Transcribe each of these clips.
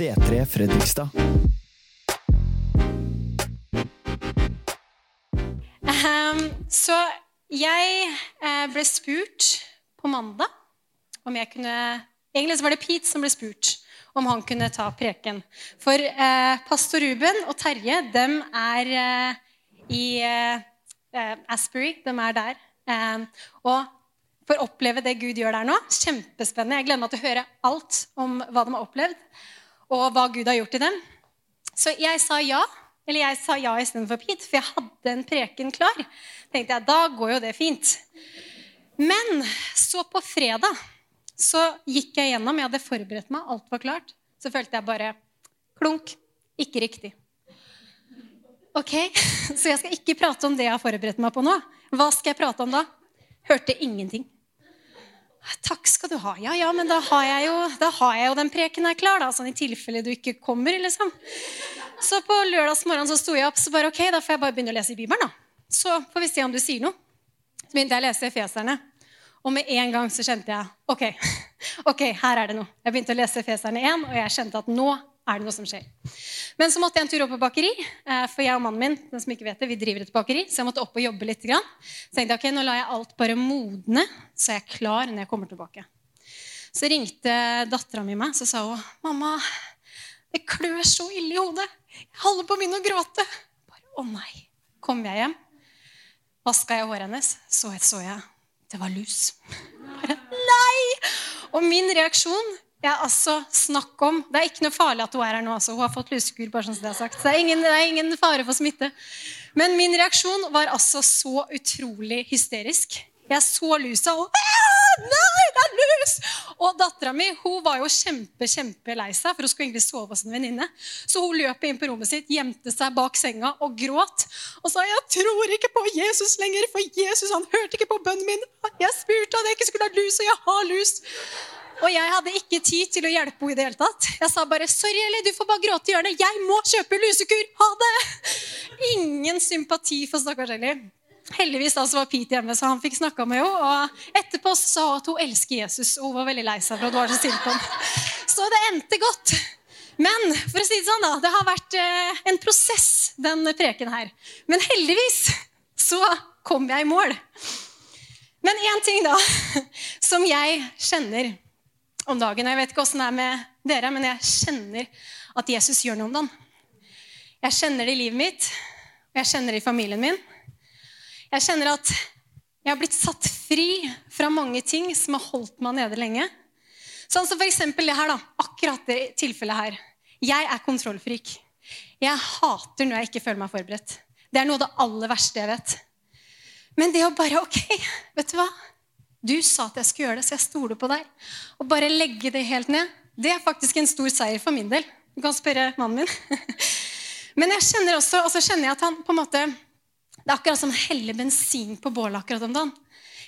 C3 Fredrikstad. Um, så jeg eh, ble spurt på mandag om jeg kunne Egentlig så var det Pete som ble spurt om han kunne ta preken. For eh, pastor Ruben og Terje dem er eh, i eh, eh, Asbury. De er der. Eh, og får oppleve det Gud gjør der nå. Kjempespennende. Jeg gleder meg til å høre alt om hva de har opplevd, og hva Gud har gjort i dem. Så jeg sa ja. Eller jeg sa ja istedenfor Pete, for jeg hadde en preken klar. tenkte jeg, Da går jo det fint. Men så på fredag så gikk jeg gjennom. Jeg hadde forberedt meg, alt var klart. Så følte jeg bare klunk. Ikke riktig. Ok, Så jeg skal ikke prate om det jeg har forberedt meg på nå. Hva skal jeg prate om da? Hørte ingenting. Takk skal du ha. Ja, ja, men da har jeg jo, har jeg jo den preken her klar, da, sånn i tilfelle du ikke kommer, liksom. Så på lørdagsmorgen så sto jeg opp, så bare ok, da får jeg bare begynne å lese i Bibelen, da. Så får vi se om du sier noe. Så begynte jeg å lese Efeserne. Og med en gang så kjente jeg ok, ok, her er det noe. Jeg begynte å lese Efeserne 1, og jeg kjente at nå er det noe som skjer. Men så måtte jeg en tur opp på bakeri, eh, for jeg og mannen min den som ikke vet det, vi driver et bakeri, så jeg måtte opp og jobbe litt. Så jeg tenkte ok, nå lar jeg alt bare modne, så jeg er klar når jeg kommer tilbake. Så ringte dattera mi meg, så sa hun mamma, det klør så ille i hodet. Jeg holder på å begynne å gråte. Bare, Å nei. Kom jeg hjem, vaska jeg håret hennes, så, så jeg det var lus. Bare, nei! Og min reaksjon ja, altså, snakk om, Det er ikke noe farlig at hun er her nå. Altså. Hun har fått lusekur. bare sånn som Det er sagt. Det er, ingen, det er ingen fare for smitte. Men min reaksjon var altså så utrolig hysterisk. Jeg så lusa og Nei, det er lus! Og dattera mi hun var jo kjempe, kjempe lei seg, for hun skulle egentlig sove hos en venninne. Så hun løp inn på rommet sitt, gjemte seg bak senga og gråt. Og sa 'Jeg tror ikke på Jesus lenger, for Jesus han hørte ikke på bønnen min.' 'Jeg spurte at jeg ikke skulle ha lus, og jeg har lus.' Og jeg hadde ikke tid til å hjelpe henne i det hele tatt. Jeg sa bare 'Sorry, Ellie, du får bare gråte i hjørnet. Jeg må kjøpe lusekur. Ha det!' Ingen sympati for stakkars Ellie. Heldigvis så var Pete hjemme, så han fikk snakka med henne. Og etterpå sa hun at hun elsker Jesus, og hun var veldig lei seg for at hun var så stille på ham. Så det endte godt. Men for å si det sånn da, det har vært eh, en prosess, den preken her. Men heldigvis så kom jeg i mål. Men én ting da, som jeg kjenner om dagen Jeg vet ikke åssen det er med dere, men jeg kjenner at Jesus gjør noe om dagen. Jeg kjenner det i livet mitt, og jeg kjenner det i familien min. Jeg kjenner at jeg har blitt satt fri fra mange ting som har holdt meg nede lenge. Sånn som f.eks. det her. da, Akkurat det tilfellet her. Jeg er kontrollfrik. Jeg hater når jeg ikke føler meg forberedt. Det er noe av det aller verste jeg vet. Men det å bare Ok, vet du hva? Du sa at jeg skulle gjøre det, så jeg stoler på deg. Og bare legge det helt ned, det er faktisk en stor seier for min del. Du kan spørre mannen min. Men jeg kjenner også, og så kjenner jeg at han på en måte det er akkurat som å helle bensin på bålet akkurat om dagen.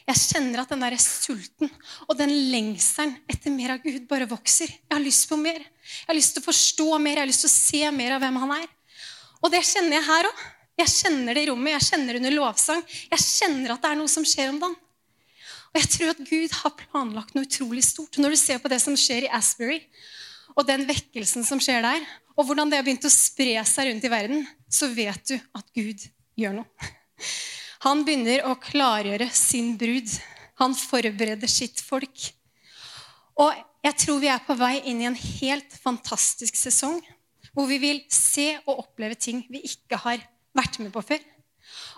Jeg kjenner at den der sulten og den lengselen etter mer av Gud bare vokser. Jeg har lyst på mer. Jeg har lyst til å forstå mer, jeg har lyst til å se mer av hvem han er. Og det kjenner jeg her òg. Jeg kjenner det i rommet, jeg kjenner det under lovsang. Jeg kjenner at det er noe som skjer om dagen. Og jeg tror at Gud har planlagt noe utrolig stort. Når du ser på det som skjer i Asbury, og den vekkelsen som skjer der, og hvordan det har begynt å spre seg rundt i verden, så vet du at Gud gjør noe. Han begynner å klargjøre sin brud. Han forbereder sitt folk. Og jeg tror vi er på vei inn i en helt fantastisk sesong hvor vi vil se og oppleve ting vi ikke har vært med på før.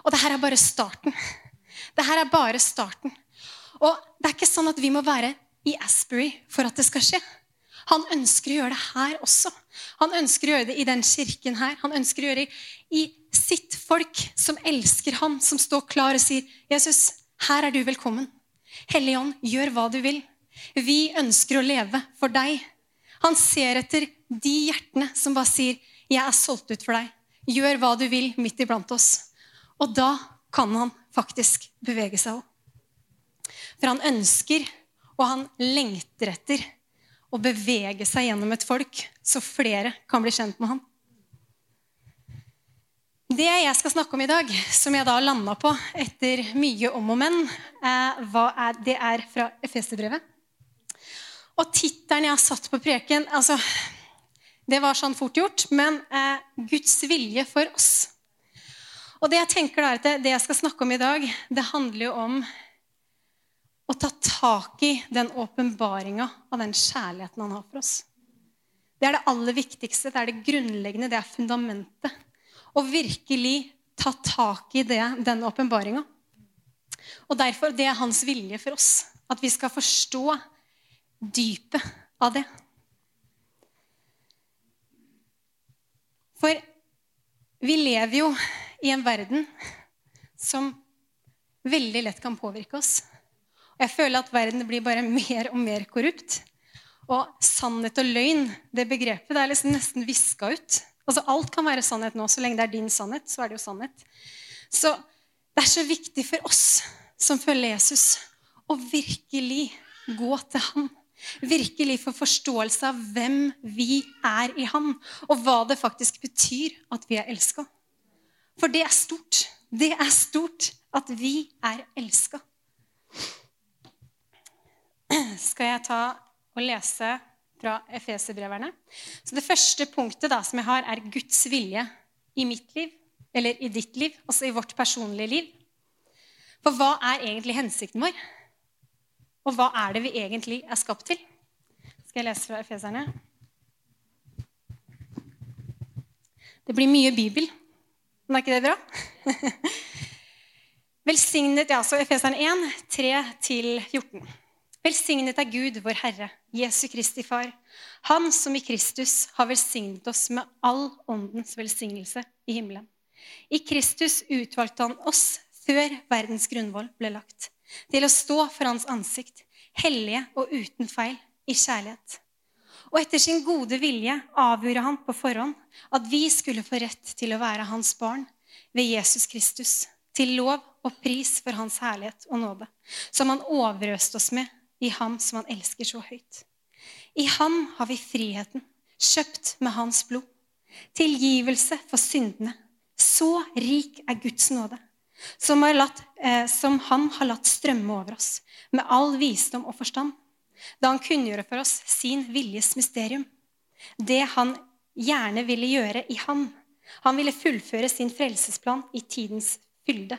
Og det her er bare starten. Det her er bare starten. Og det er ikke sånn at vi må være i Asbury for at det skal skje. Han ønsker å gjøre det her også. Han ønsker å gjøre det i den kirken her. Han ønsker å gjøre det i sitt folk som elsker ham, som står klar og sier, 'Jesus, her er du velkommen. Hellige Ånd, gjør hva du vil. Vi ønsker å leve for deg.' Han ser etter de hjertene som bare sier, 'Jeg er solgt ut for deg. Gjør hva du vil midt iblant oss.' Og da kan han faktisk bevege seg òg. For han ønsker, og han lengter etter, å bevege seg gjennom et folk, så flere kan bli kjent med ham. Det jeg skal snakke om i dag, som jeg da landa på etter mye om og men, det er fra Efeserbrevet. Og tittelen jeg har satt på preken altså, Det var sånn fort gjort. Men eh, Guds vilje for oss. Og det jeg tenker da, at det jeg skal snakke om i dag, det handler jo om å ta tak i den åpenbaringa av den kjærligheten han har for oss. Det er det aller viktigste, det er det grunnleggende, det er fundamentet. Å virkelig ta tak i det, den åpenbaringa. Og derfor det er hans vilje for oss. At vi skal forstå dypet av det. For vi lever jo i en verden som veldig lett kan påvirke oss. Og jeg føler at verden blir bare mer og mer korrupt. Og sannhet og løgn, det begrepet, det er liksom nesten viska ut. Altså Alt kan være sannhet nå. Så lenge det er din sannhet, så er det jo sannhet. Så det er så viktig for oss som følger Jesus, å virkelig gå til ham. Virkelig få forståelse av hvem vi er i ham, og hva det faktisk betyr at vi er elska. For det er stort. Det er stort at vi er elska. Skal jeg ta og lese fra Efeserbreverne. Så det første punktet da, som jeg har, er Guds vilje i mitt liv, eller i ditt liv, altså i vårt personlige liv. For hva er egentlig hensikten vår? Og hva er det vi egentlig er skapt til? Skal jeg lese fra Efeserne? Det blir mye Bibel. Men er ikke det bra? Velsignet, ja, så Efeserne 1, 3-14. Velsignet er Gud, vår Herre, Jesu Kristi Far, Han som i Kristus har velsignet oss med all åndens velsignelse i himmelen. I Kristus utvalgte Han oss før verdens grunnvoll ble lagt, til å stå for Hans ansikt, hellige og uten feil, i kjærlighet. Og etter sin gode vilje avgjorde Han på forhånd at vi skulle få rett til å være Hans barn ved Jesus Kristus, til lov og pris for Hans herlighet og nåde, som Han overøste oss med i ham som han elsker så høyt. I ham har vi friheten, kjøpt med hans blod. Tilgivelse for syndene. Så rik er Guds nåde, som, latt, eh, som han har latt strømme over oss, med all visdom og forstand, da han kunngjorde for oss sin viljes mysterium. Det han gjerne ville gjøre i ham. Han ville fullføre sin frelsesplan i tidens fylde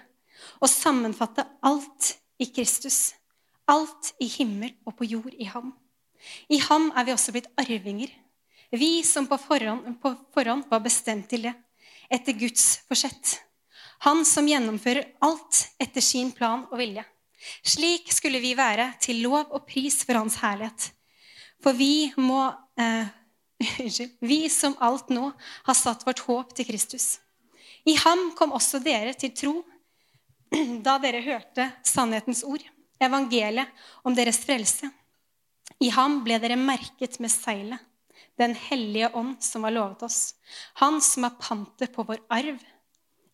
og sammenfatte alt i Kristus Alt i himmel og på jord i ham. I ham er vi også blitt arvinger. Vi som på forhånd, på forhånd var bestemt til det, etter Guds forsett. Han som gjennomfører alt etter sin plan og vilje. Slik skulle vi være til lov og pris for Hans herlighet. For vi må eh, Vi som alt nå har satt vårt håp til Kristus. I ham kom også dere til tro da dere hørte sannhetens ord evangeliet om deres frelse. I ham ble dere merket med seilet, Den hellige ånd som var lovet oss. Han som er panter på vår arv,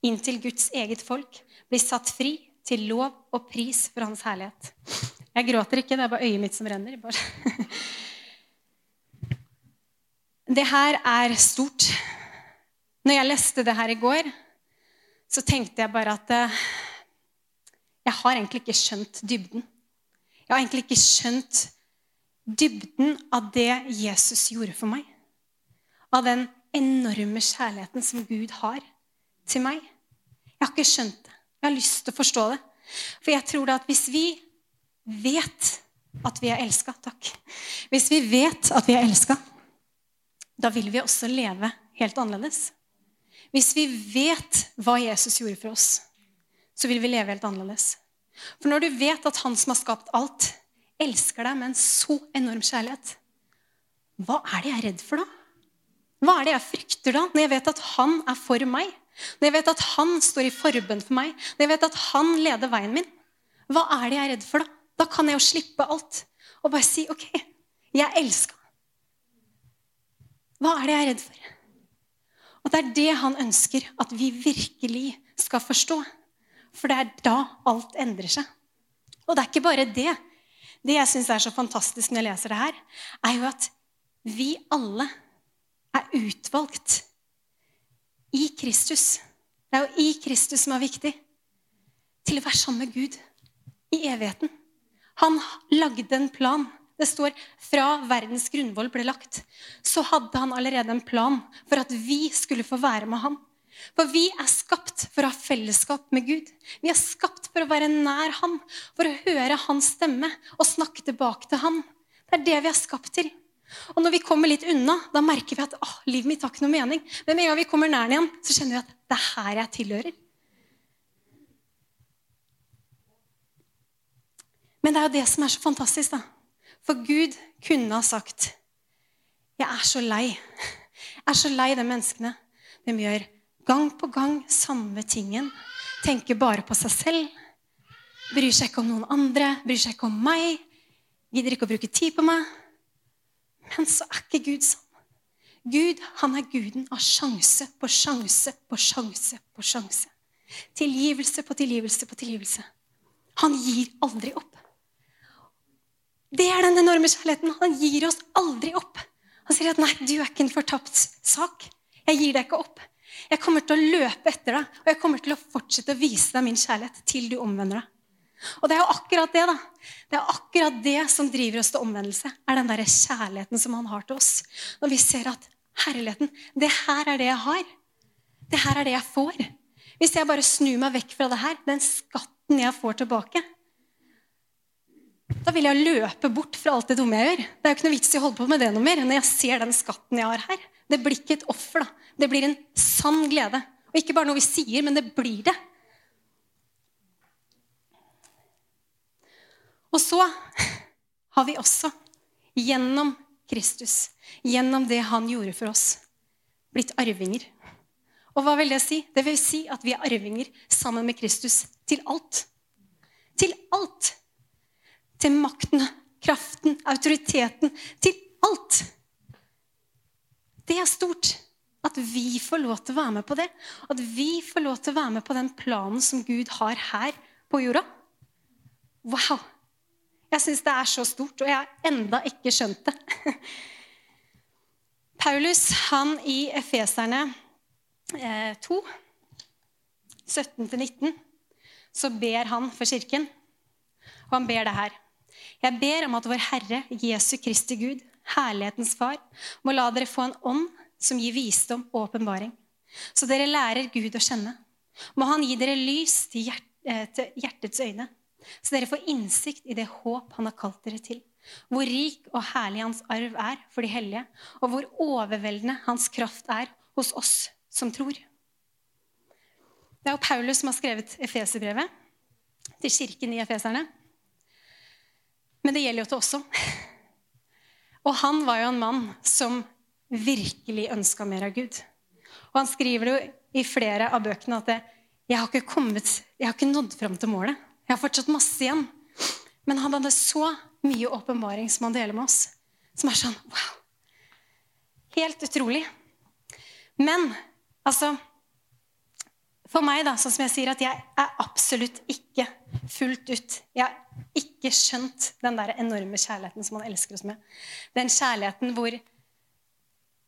inntil Guds eget folk blir satt fri til lov og pris for Hans herlighet. Jeg gråter ikke, det er bare øyet mitt som renner. Det her er stort. Når jeg leste det her i går, så tenkte jeg bare at eh, jeg har egentlig ikke skjønt dybden. Jeg har egentlig ikke skjønt dybden av det Jesus gjorde for meg. Av den enorme kjærligheten som Gud har til meg. Jeg har ikke skjønt det. Jeg har lyst til å forstå det. For jeg tror da at hvis vi vet at vi er elska Takk. Hvis vi vet at vi er elska, da vil vi også leve helt annerledes. Hvis vi vet hva Jesus gjorde for oss, så vil vi leve helt annerledes. For når du vet at han som har skapt alt, elsker deg med en så enorm kjærlighet, hva er det jeg er redd for da? Hva er det jeg frykter da, når jeg vet at han er for meg? Når jeg vet at han står i forbønn for meg? Når jeg vet at han leder veien min? Hva er det jeg er redd for da? Da kan jeg jo slippe alt og bare si OK, jeg elsker. Hva er det jeg er redd for? Og det er det han ønsker at vi virkelig skal forstå. For det er da alt endrer seg. Og det er ikke bare det. Det jeg syns er så fantastisk når jeg leser det her, er jo at vi alle er utvalgt i Kristus. Det er jo i Kristus som er viktig. Til å være sammen med Gud i evigheten. Han lagde en plan. Det står fra verdens grunnvoll ble lagt, så hadde han allerede en plan for at vi skulle få være med han. For vi er skapt for å ha fellesskap med Gud. Vi er skapt for å være nær Han, for å høre Hans stemme og snakke tilbake til Han. Det er det vi er skapt til. Og når vi kommer litt unna, da merker vi at å, livet mitt har ikke noe mening. Men med en gang vi kommer nær igjen, så kjenner vi at det er her jeg tilhører. Men det er jo det som er så fantastisk, da. For Gud kunne ha sagt Jeg er så lei. Jeg er så lei de menneskene. De gjør gang på gang samme tingen. Tenker bare på seg selv. Bryr seg ikke om noen andre. Bryr seg ikke om meg. Gidder ikke å bruke tid på meg. Men så er ikke Gud sånn. Gud han er guden av sjanse på sjanse på sjanse på sjanse. Tilgivelse på tilgivelse på tilgivelse. Han gir aldri opp. Det er den enorme kjærligheten. Han gir oss aldri opp. Han sier at 'nei, du er ikke en fortapt sak'. Jeg gir deg ikke opp. Jeg kommer til å løpe etter deg, og jeg kommer til å fortsette å vise deg min kjærlighet til du omvender deg. Og det er jo akkurat det da. Det er akkurat det som driver oss til omvendelse. er den der kjærligheten som han har til oss. Når vi ser at herligheten, det her er det jeg har. Det her er det jeg får. Hvis jeg bare snur meg vekk fra det her, den skatten jeg får tilbake, da vil jeg løpe bort fra alt det dumme jeg gjør. Det er jo ikke noe vits i å holde på med det noe mer når jeg ser den skatten jeg har her. Det blir ikke et offer. da. Det blir en sann glede. Og ikke bare noe vi sier, men det blir det. Og så har vi også, gjennom Kristus, gjennom det han gjorde for oss, blitt arvinger. Og hva vil det si? Det vil si at vi er arvinger sammen med Kristus til alt. Til alt til makten, kraften, autoriteten. Til alt. Det er stort. At vi får lov til å være med på det. At vi får lov til å være med på den planen som Gud har her på jorda. Wow! Jeg syns det er så stort, og jeg har enda ikke skjønt det. Paulus, han i Efeserne 2, eh, 17-19, så ber han for kirken. Og han ber det her. Jeg ber om at vår Herre, Jesu Kristi Gud, herlighetens Far, må la dere få en ånd som gir visdom og åpenbaring, så dere lærer Gud å kjenne. Må Han gi dere lys til, hjert, eh, til hjertets øyne, så dere får innsikt i det håp Han har kalt dere til. Hvor rik og herlig Hans arv er for de hellige, og hvor overveldende Hans kraft er hos oss som tror. Det er jo Paulus som har skrevet Efeserbrevet til kirken i Efeserne. Men det gjelder jo til oss også. Og han var jo en mann som virkelig ønska mer av Gud. Og han skriver jo i flere av bøkene at det, jeg, har ikke kommet, jeg har ikke nådd fram til målet. Jeg har fortsatt masse igjen. Men han hadde så mye åpenbaring som han deler med oss, som er sånn wow. Helt utrolig. Men altså For meg, da, sånn som jeg sier, at jeg er absolutt ikke fullt ut Jeg har ikke skjønt den der enorme kjærligheten som han elsker oss med. Den kjærligheten hvor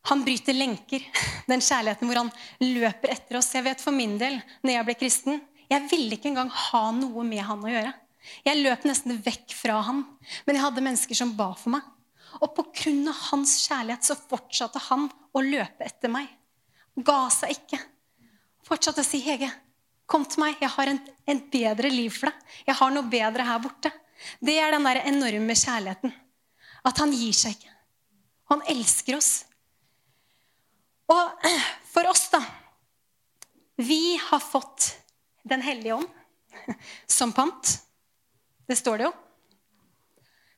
han bryter lenker. Den kjærligheten hvor han løper etter oss. Jeg vet for min del, når jeg ble kristen, jeg ville ikke engang ha noe med han å gjøre. Jeg løp nesten vekk fra han. Men jeg hadde mennesker som ba for meg. Og pga. hans kjærlighet så fortsatte han å løpe etter meg. Ga seg ikke. Fortsatte å si, 'Hege, Kom til meg. Jeg har en, en bedre liv for deg. Jeg har noe bedre her borte. Det er den der enorme kjærligheten. At han gir seg ikke. Han elsker oss. Og for oss, da Vi har fått Den hellige ånd som pant. Det står det jo.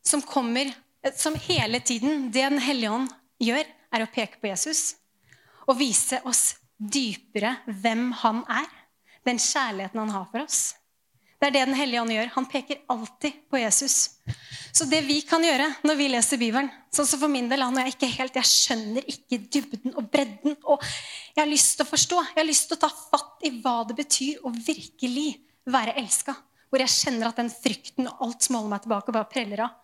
Som kommer Som hele tiden Det Den hellige ånd gjør, er å peke på Jesus og vise oss dypere hvem han er den kjærligheten han har for oss. Det er det Den hellige ånd gjør. Han peker alltid på Jesus. Så det vi kan gjøre når vi leser Bibelen sånn som For min del når jeg ikke helt, jeg skjønner ikke dybden og bredden. og Jeg har lyst til å forstå. Jeg har lyst til å ta fatt i hva det betyr å virkelig være elska. Hvor jeg kjenner at den frykten og alt som holder meg tilbake, bare preller av.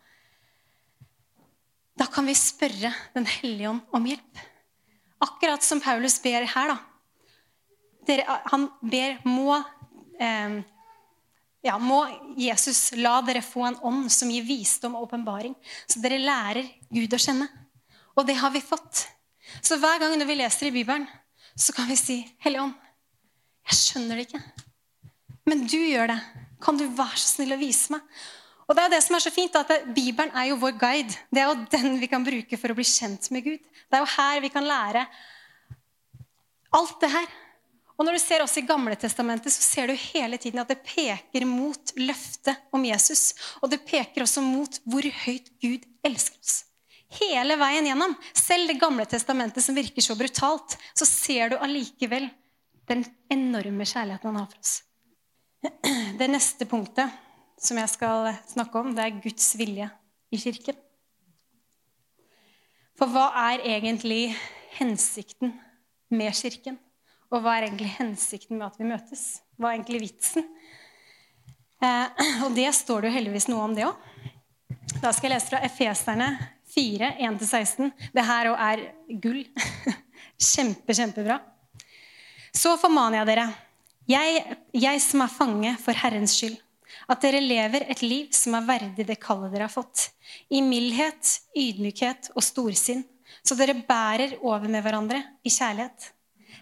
Da kan vi spørre Den hellige ånd om hjelp. Akkurat som Paulus ber her. da, dere, han ber må eh, ja, må Jesus la dere få en ånd som gir visdom og åpenbaring, så dere lærer Gud å kjenne. Og det har vi fått. Så hver gang når vi leser i Bibelen, så kan vi si, Hellige ånd, jeg skjønner det ikke. Men du gjør det. Kan du være så snill å vise meg? Og det er det som er så fint, at Bibelen er jo vår guide. Det er jo den vi kan bruke for å bli kjent med Gud. Det er jo her vi kan lære alt det her. Og når du ser også i Gamle Testamentet, så ser du hele tiden at det peker mot løftet om Jesus. Og det peker også mot hvor høyt Gud elsker oss. Hele veien gjennom. Selv det Gamle Testamentet som virker så brutalt, så ser du allikevel den enorme kjærligheten han har for oss. Det neste punktet som jeg skal snakke om, det er Guds vilje i kirken. For hva er egentlig hensikten med kirken? Og hva er egentlig hensikten med at vi møtes? Hva er egentlig vitsen? Eh, og det står det jo heldigvis noe om, det òg. Da skal jeg lese fra Efeserne 4, 1-16. Det her òg er gull. Kjempe, kjempebra. Så formaner jeg dere, jeg, jeg som er fange for Herrens skyld, at dere lever et liv som er verdig det kallet dere har fått, i mildhet, ydmykhet og storsinn, så dere bærer over med hverandre i kjærlighet.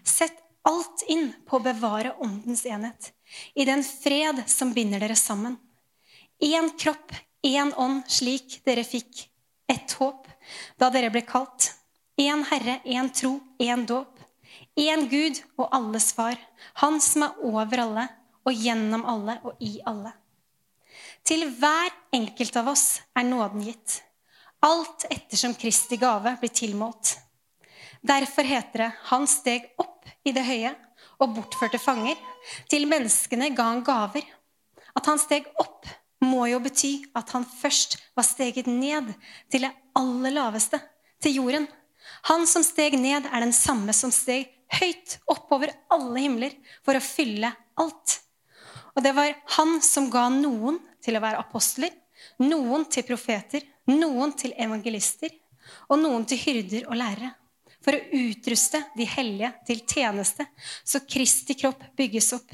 Sett alt inn på å bevare åndens enhet, i den fred som binder dere sammen. Én kropp, én ånd, slik dere fikk ett håp da dere ble kalt. Én Herre, én tro, én dåp. Én Gud og alles far, Han som er over alle og gjennom alle og i alle. Til hver enkelt av oss er nåden gitt, alt ettersom Kristi gave blir tilmålt. Derfor heter det han steg opp i det høye og bortførte fanger. Til menneskene ga han gaver. At han steg opp, må jo bety at han først var steget ned til det aller laveste, til jorden. Han som steg ned, er den samme som steg høyt oppover alle himler for å fylle alt. Og det var han som ga noen til å være apostler, noen til profeter, noen til evangelister og noen til hyrder og lærere. For å utruste de hellige til tjeneste, så Kristi kropp bygges opp.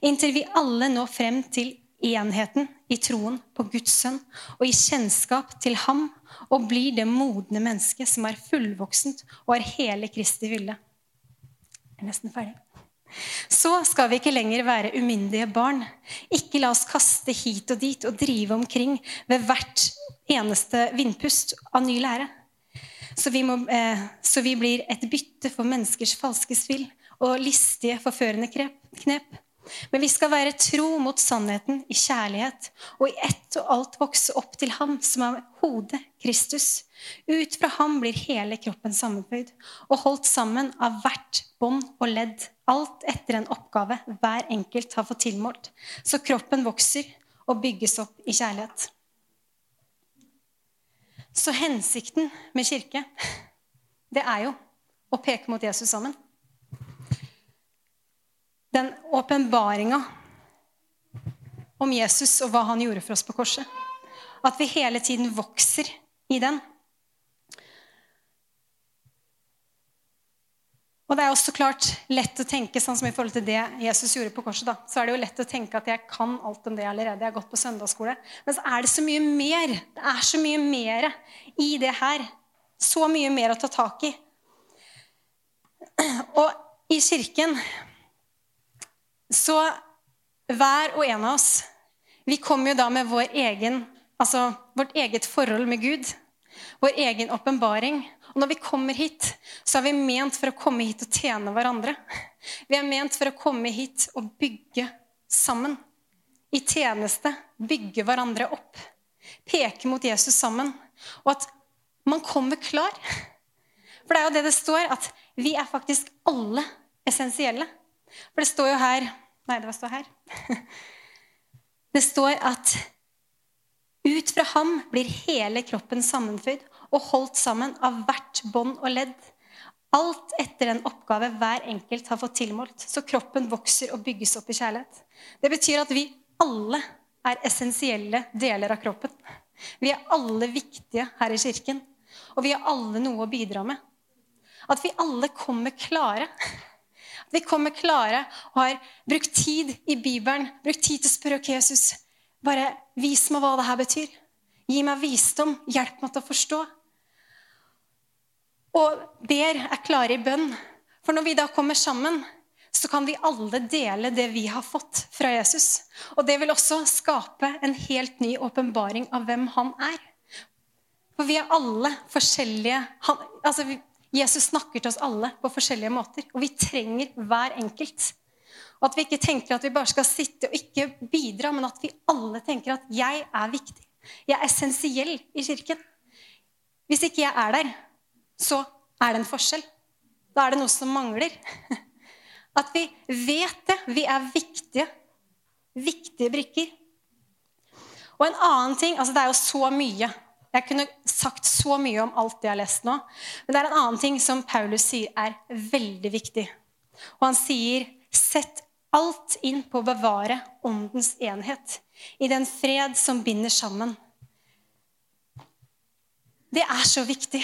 Inntil vi alle når frem til enheten i troen på Guds sønn og i kjennskap til ham og blir det modne mennesket som er fullvoksent og har hele Kristi ville. Jeg er nesten ferdig. Så skal vi ikke lenger være umyndige barn. Ikke la oss kaste hit og dit og drive omkring ved hvert eneste vindpust av ny lære. Så vi, må, eh, så vi blir et bytte for menneskers falske spill og listige, forførende knep. Men vi skal være tro mot sannheten i kjærlighet og i ett og alt vokse opp til Ham som er hodet, Kristus. Ut fra ham blir hele kroppen sammenføyd og holdt sammen av hvert bånd og ledd, alt etter en oppgave hver enkelt har fått tilmålt, så kroppen vokser og bygges opp i kjærlighet. Så hensikten med kirke, det er jo å peke mot Jesus sammen den åpenbaringa om Jesus og hva han gjorde for oss på korset. At vi hele tiden vokser i den. Og det er også klart lett å tenke sånn som i forhold til det Jesus gjorde på korset. da, Så er det jo lett å tenke at jeg kan alt om det allerede. Jeg har gått på søndagsskole. Men så er det så mye mer. Det er så mye mer i det her. Så mye mer å ta tak i. Og i kirken så hver og en av oss, vi kommer jo da med vår egen, altså vårt eget forhold med Gud. Vår egen åpenbaring. Og når vi kommer hit, så er vi ment for å komme hit og tjene hverandre. Vi er ment for å komme hit og bygge sammen. I tjeneste. Bygge hverandre opp. Peke mot Jesus sammen. Og at man kommer klar. For det er jo det det står, at vi er faktisk alle essensielle. For det står jo her Nei, det står her. Det står at ut fra ham blir hele kroppen sammenføyd og holdt sammen av hvert bånd og ledd. Alt etter den oppgave hver enkelt har fått tilmålt. Så kroppen vokser og bygges opp i kjærlighet. Det betyr at vi alle er essensielle deler av kroppen. Vi er alle viktige her i kirken. Og vi har alle noe å bidra med. At vi alle kommer klare At vi kommer klare og har brukt tid i Bibelen, brukt tid til å spørre ok, Jesus, bare vis meg hva det her betyr. Gi meg visdom. Hjelp meg til å forstå. Og ber er klare i bønn. For når vi da kommer sammen, så kan vi alle dele det vi har fått fra Jesus. Og det vil også skape en helt ny åpenbaring av hvem han er. For vi er alle forskjellige han, altså Jesus snakker til oss alle på forskjellige måter. Og vi trenger hver enkelt. Og at vi ikke tenker at vi bare skal sitte og ikke bidra, men at vi alle tenker at jeg er viktig. Jeg er essensiell i kirken. Hvis ikke jeg er der, så er det en forskjell. Da er det noe som mangler. At vi vet det. Vi er viktige. Viktige brikker. Og en annen ting altså Det er jo så mye. Jeg kunne sagt så mye om alt det jeg har lest nå. Men det er en annen ting som Paulus sier er veldig viktig. Og han sier sett alt inn på å bevare åndens enhet i den fred som binder sammen. Det er så viktig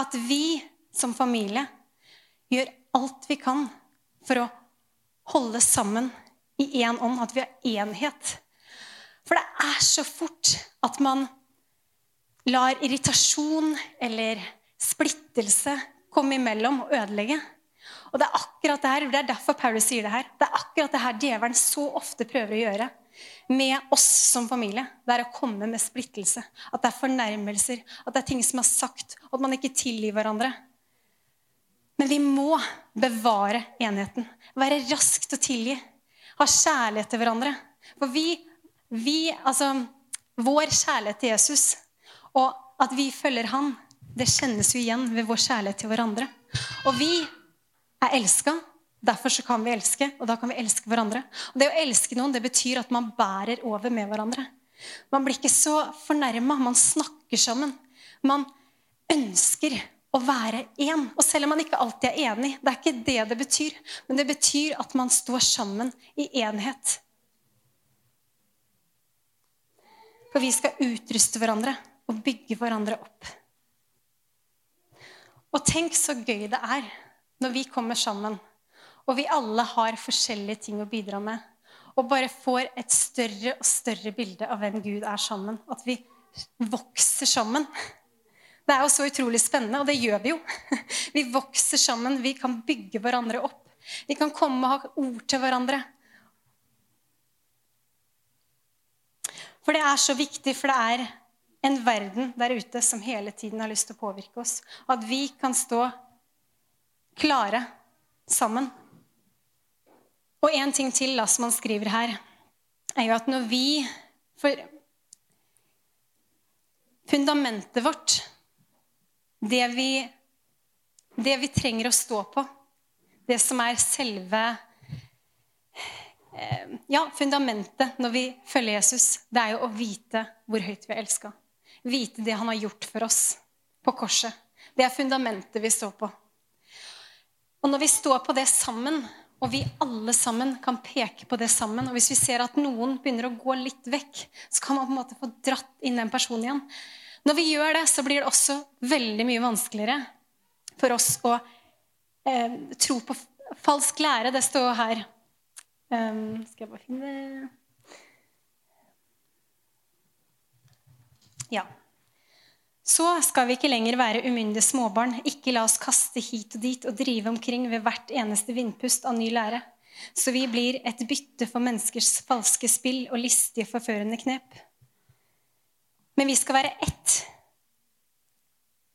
at vi som familie gjør alt vi kan for å holde sammen i én ånd, at vi har enhet. For det er så fort at man lar irritasjon eller splittelse komme imellom og ødelegge. Og Det er akkurat det her, det er derfor Paulus sier det her. Det er akkurat det her djevelen så ofte prøver å gjøre med oss som familie. Det er å komme med splittelse. At det er fornærmelser, at det er ting som er sagt, og at man ikke tilgir hverandre. Men vi må bevare enheten. Være rask til å tilgi. Ha kjærlighet til hverandre. For vi, vi altså, Vår kjærlighet til Jesus og at vi følger han, det kjennes jo igjen ved vår kjærlighet til hverandre. Og vi er elska. Derfor så kan vi elske, og da kan vi elske hverandre. Og Det å elske noen det betyr at man bærer over med hverandre. Man blir ikke så fornærma. Man snakker sammen. Man ønsker å være én. Og selv om man ikke alltid er enig, det er ikke det det betyr. Men det betyr at man står sammen i enhet. For vi skal utruste hverandre og bygge hverandre opp. Og tenk så gøy det er når vi kommer sammen, og vi alle har forskjellige ting å bidra med, og bare får et større og større bilde av hvem Gud er sammen. At vi vokser sammen. Det er jo så utrolig spennende, og det gjør vi jo. Vi vokser sammen, vi kan bygge hverandre opp. Vi kan komme og ha ord til hverandre. For det er så viktig, for det er en verden der ute som hele tiden har lyst til å påvirke oss. At vi kan stå klare sammen. Og en ting til da, som han skriver her, er jo at når vi For fundamentet vårt det vi, det vi trenger å stå på, det som er selve eh, ja, fundamentet når vi følger Jesus, det er jo å vite hvor høyt vi er elska. Vite det han har gjort for oss på korset. Det er fundamentet vi står på. Og når vi står på det sammen, og vi alle sammen kan peke på det sammen Og hvis vi ser at noen begynner å gå litt vekk, så kan man på en måte få dratt inn den personen igjen. Når vi gjør det, så blir det også veldig mye vanskeligere for oss å eh, tro på falsk lære. Det står her um, Skal jeg bare finne Ja. Så skal vi ikke lenger være umyndige småbarn. Ikke la oss kaste hit og dit og drive omkring ved hvert eneste vindpust av ny lære. Så vi blir et bytte for menneskers falske spill og listige, forførende knep. Men vi skal være ett.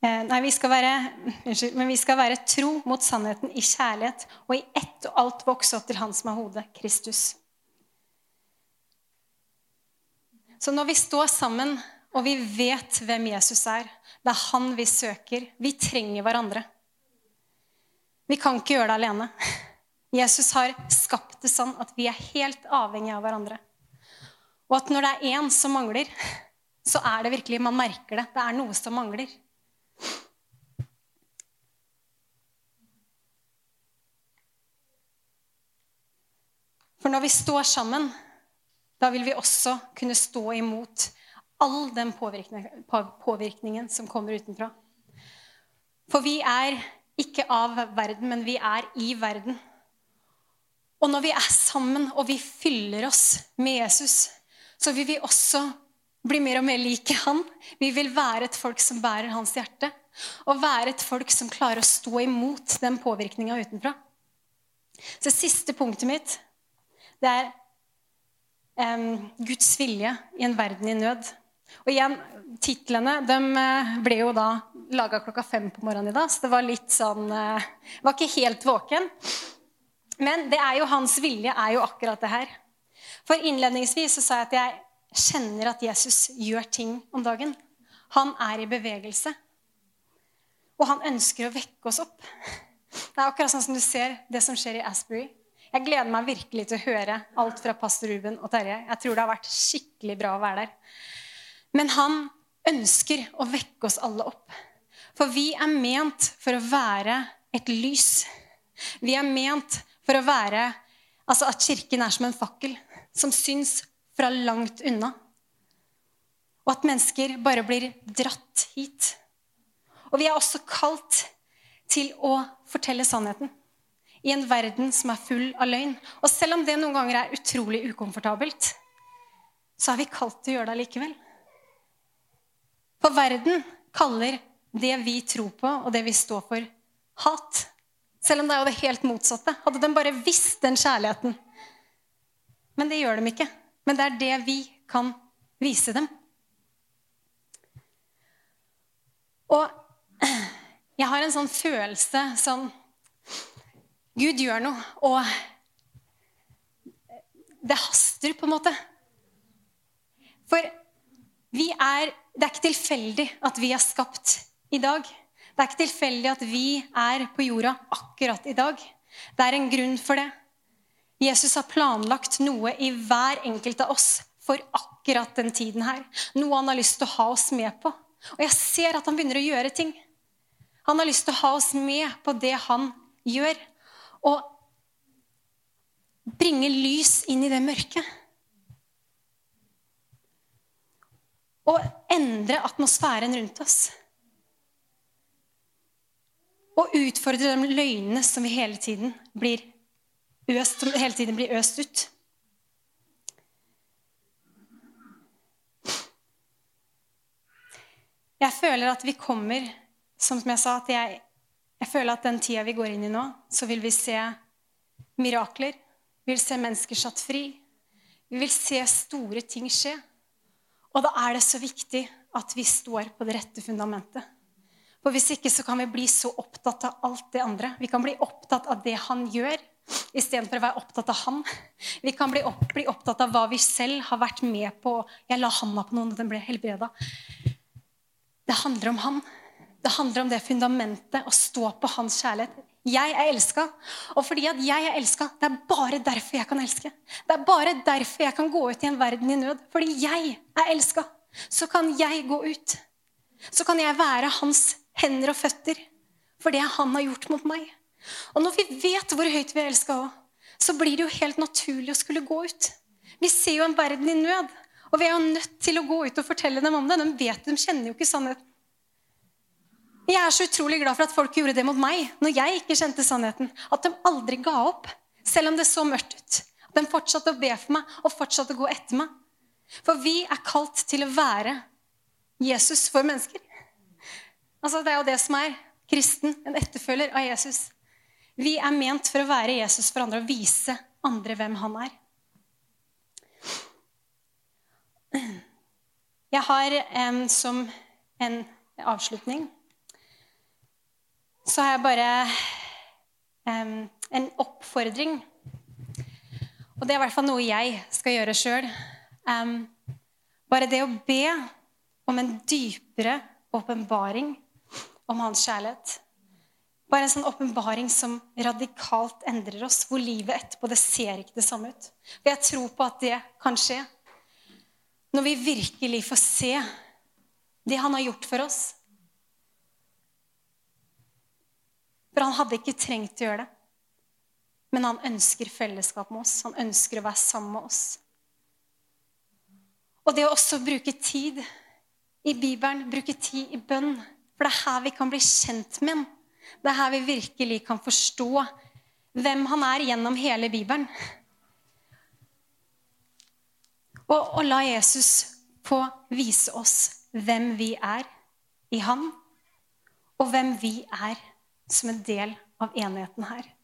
Eh, nei, vi skal være, unnskyld, men vi skal være tro mot sannheten i kjærlighet og i ett og alt vokse opp til Han som er hodet, Kristus. Så når vi står sammen, og vi vet hvem Jesus er, det er han vi søker Vi trenger hverandre. Vi kan ikke gjøre det alene. Jesus har skapt det sånn at vi er helt avhengige av hverandre. Og at når det er én som mangler, så er det virkelig Man merker det. Det er noe som mangler. For når vi står sammen, da vil vi også kunne stå imot all den påvirkningen som kommer utenfra. For vi er ikke av verden, men vi er i verden. Og når vi er sammen og vi fyller oss med Jesus, så vil vi også bli mer og mer like han. Vi vil være et folk som bærer hans hjerte. Og være et folk som klarer å stå imot den påvirkninga utenfra. Så siste punktet mitt, det er um, Guds vilje i en verden i nød. Og igjen, titlene de eh, ble jo da laga klokka fem på morgenen i dag, så det var litt sånn uh, Var ikke helt våken. Men det er jo hans vilje er jo akkurat det her. For innledningsvis så sa jeg at jeg kjenner at Jesus gjør ting om dagen. Han er i bevegelse. Og han ønsker å vekke oss opp. Det er akkurat sånn som du ser det som skjer i Asbury. Jeg gleder meg virkelig til å høre alt fra pastor Ruben og Terje. Jeg tror det har vært skikkelig bra å være der. Men han ønsker å vekke oss alle opp. For vi er ment for å være et lys. Vi er ment for å være Altså at kirken er som en fakkel som syns fra langt unna. Og at mennesker bare blir dratt hit. Og vi er også kalt til å fortelle sannheten i en verden som er full av løgn. Og selv om det noen ganger er utrolig ukomfortabelt, så er vi kalt til å gjøre det likevel. For verden kaller det vi tror på, og det vi står for, hat. Selv om det er jo det helt motsatte. Hadde de bare visst den kjærligheten. Men det gjør de ikke. Men det er det vi kan vise dem. Og jeg har en sånn følelse sånn Gud gjør noe, og det haster, på en måte. For vi er Det er ikke tilfeldig at vi er skapt i dag. Det er ikke tilfeldig at vi er på jorda akkurat i dag. Det er en grunn for det. Jesus har planlagt noe i hver enkelt av oss for akkurat den tiden her. Noe han har lyst til å ha oss med på. Og jeg ser at han begynner å gjøre ting. Han har lyst til å ha oss med på det han gjør. Og bringe lys inn i det mørket. Og endre atmosfæren rundt oss. Og utfordre de løgnene som vi hele tiden blir øst, hele tiden blir øst ut. Jeg føler at vi kommer Som jeg sa, at jeg, jeg føler at den tida vi går inn i nå, så vil vi se mirakler. Vi vil se mennesker satt fri. Vi vil se store ting skje. Og da er det så viktig at vi står på det rette fundamentet. For Hvis ikke så kan vi bli så opptatt av alt det andre. Vi kan bli opptatt av det han gjør, istedenfor å være opptatt av han. Vi kan bli, opp, bli, opptatt av hva vi selv har vært med på. Jeg la handa på noen, og den ble helbreda. Det handler om han. Det handler om det fundamentet, å stå på hans kjærlighet. Jeg er elska, og fordi at jeg er elska, det er bare derfor jeg kan elske. Det er bare derfor jeg kan gå ut i en verden i nød. Fordi jeg er elska, så kan jeg gå ut. Så kan jeg være hans hender og føtter for det han har gjort mot meg. Og når vi vet hvor høyt vi er elska òg, så blir det jo helt naturlig å skulle gå ut. Vi ser jo en verden i nød, og vi er jo nødt til å gå ut og fortelle dem om det. De vet, de kjenner jo ikke sannheten. Jeg er så utrolig glad for at folk gjorde det mot meg når jeg ikke kjente sannheten. At de aldri ga opp, selv om det så mørkt ut. At de fortsatte å be for meg og fortsatte å gå etter meg. For vi er kalt til å være Jesus for mennesker. Altså, det er jo det som er kristen, en etterfølger av Jesus. Vi er ment for å være Jesus for andre og vise andre hvem han er. Jeg har en, som en avslutning så har jeg bare um, en oppfordring. Og det er i hvert fall noe jeg skal gjøre sjøl. Um, bare det å be om en dypere åpenbaring om hans kjærlighet. Bare en sånn åpenbaring som radikalt endrer oss, hvor livet etterpå det ser ikke det samme ut. For jeg tror på at det kan skje når vi virkelig får se det han har gjort for oss. For han hadde ikke trengt å gjøre det. Men han ønsker fellesskap med oss. Han ønsker å være sammen med oss. Og det å også bruke tid i Bibelen, bruke tid i bønn, for det er her vi kan bli kjent med ham. Det er her vi virkelig kan forstå hvem han er gjennom hele Bibelen. Og, og la Jesus få vise oss hvem vi er i Han, og hvem vi er som en del av enheten her.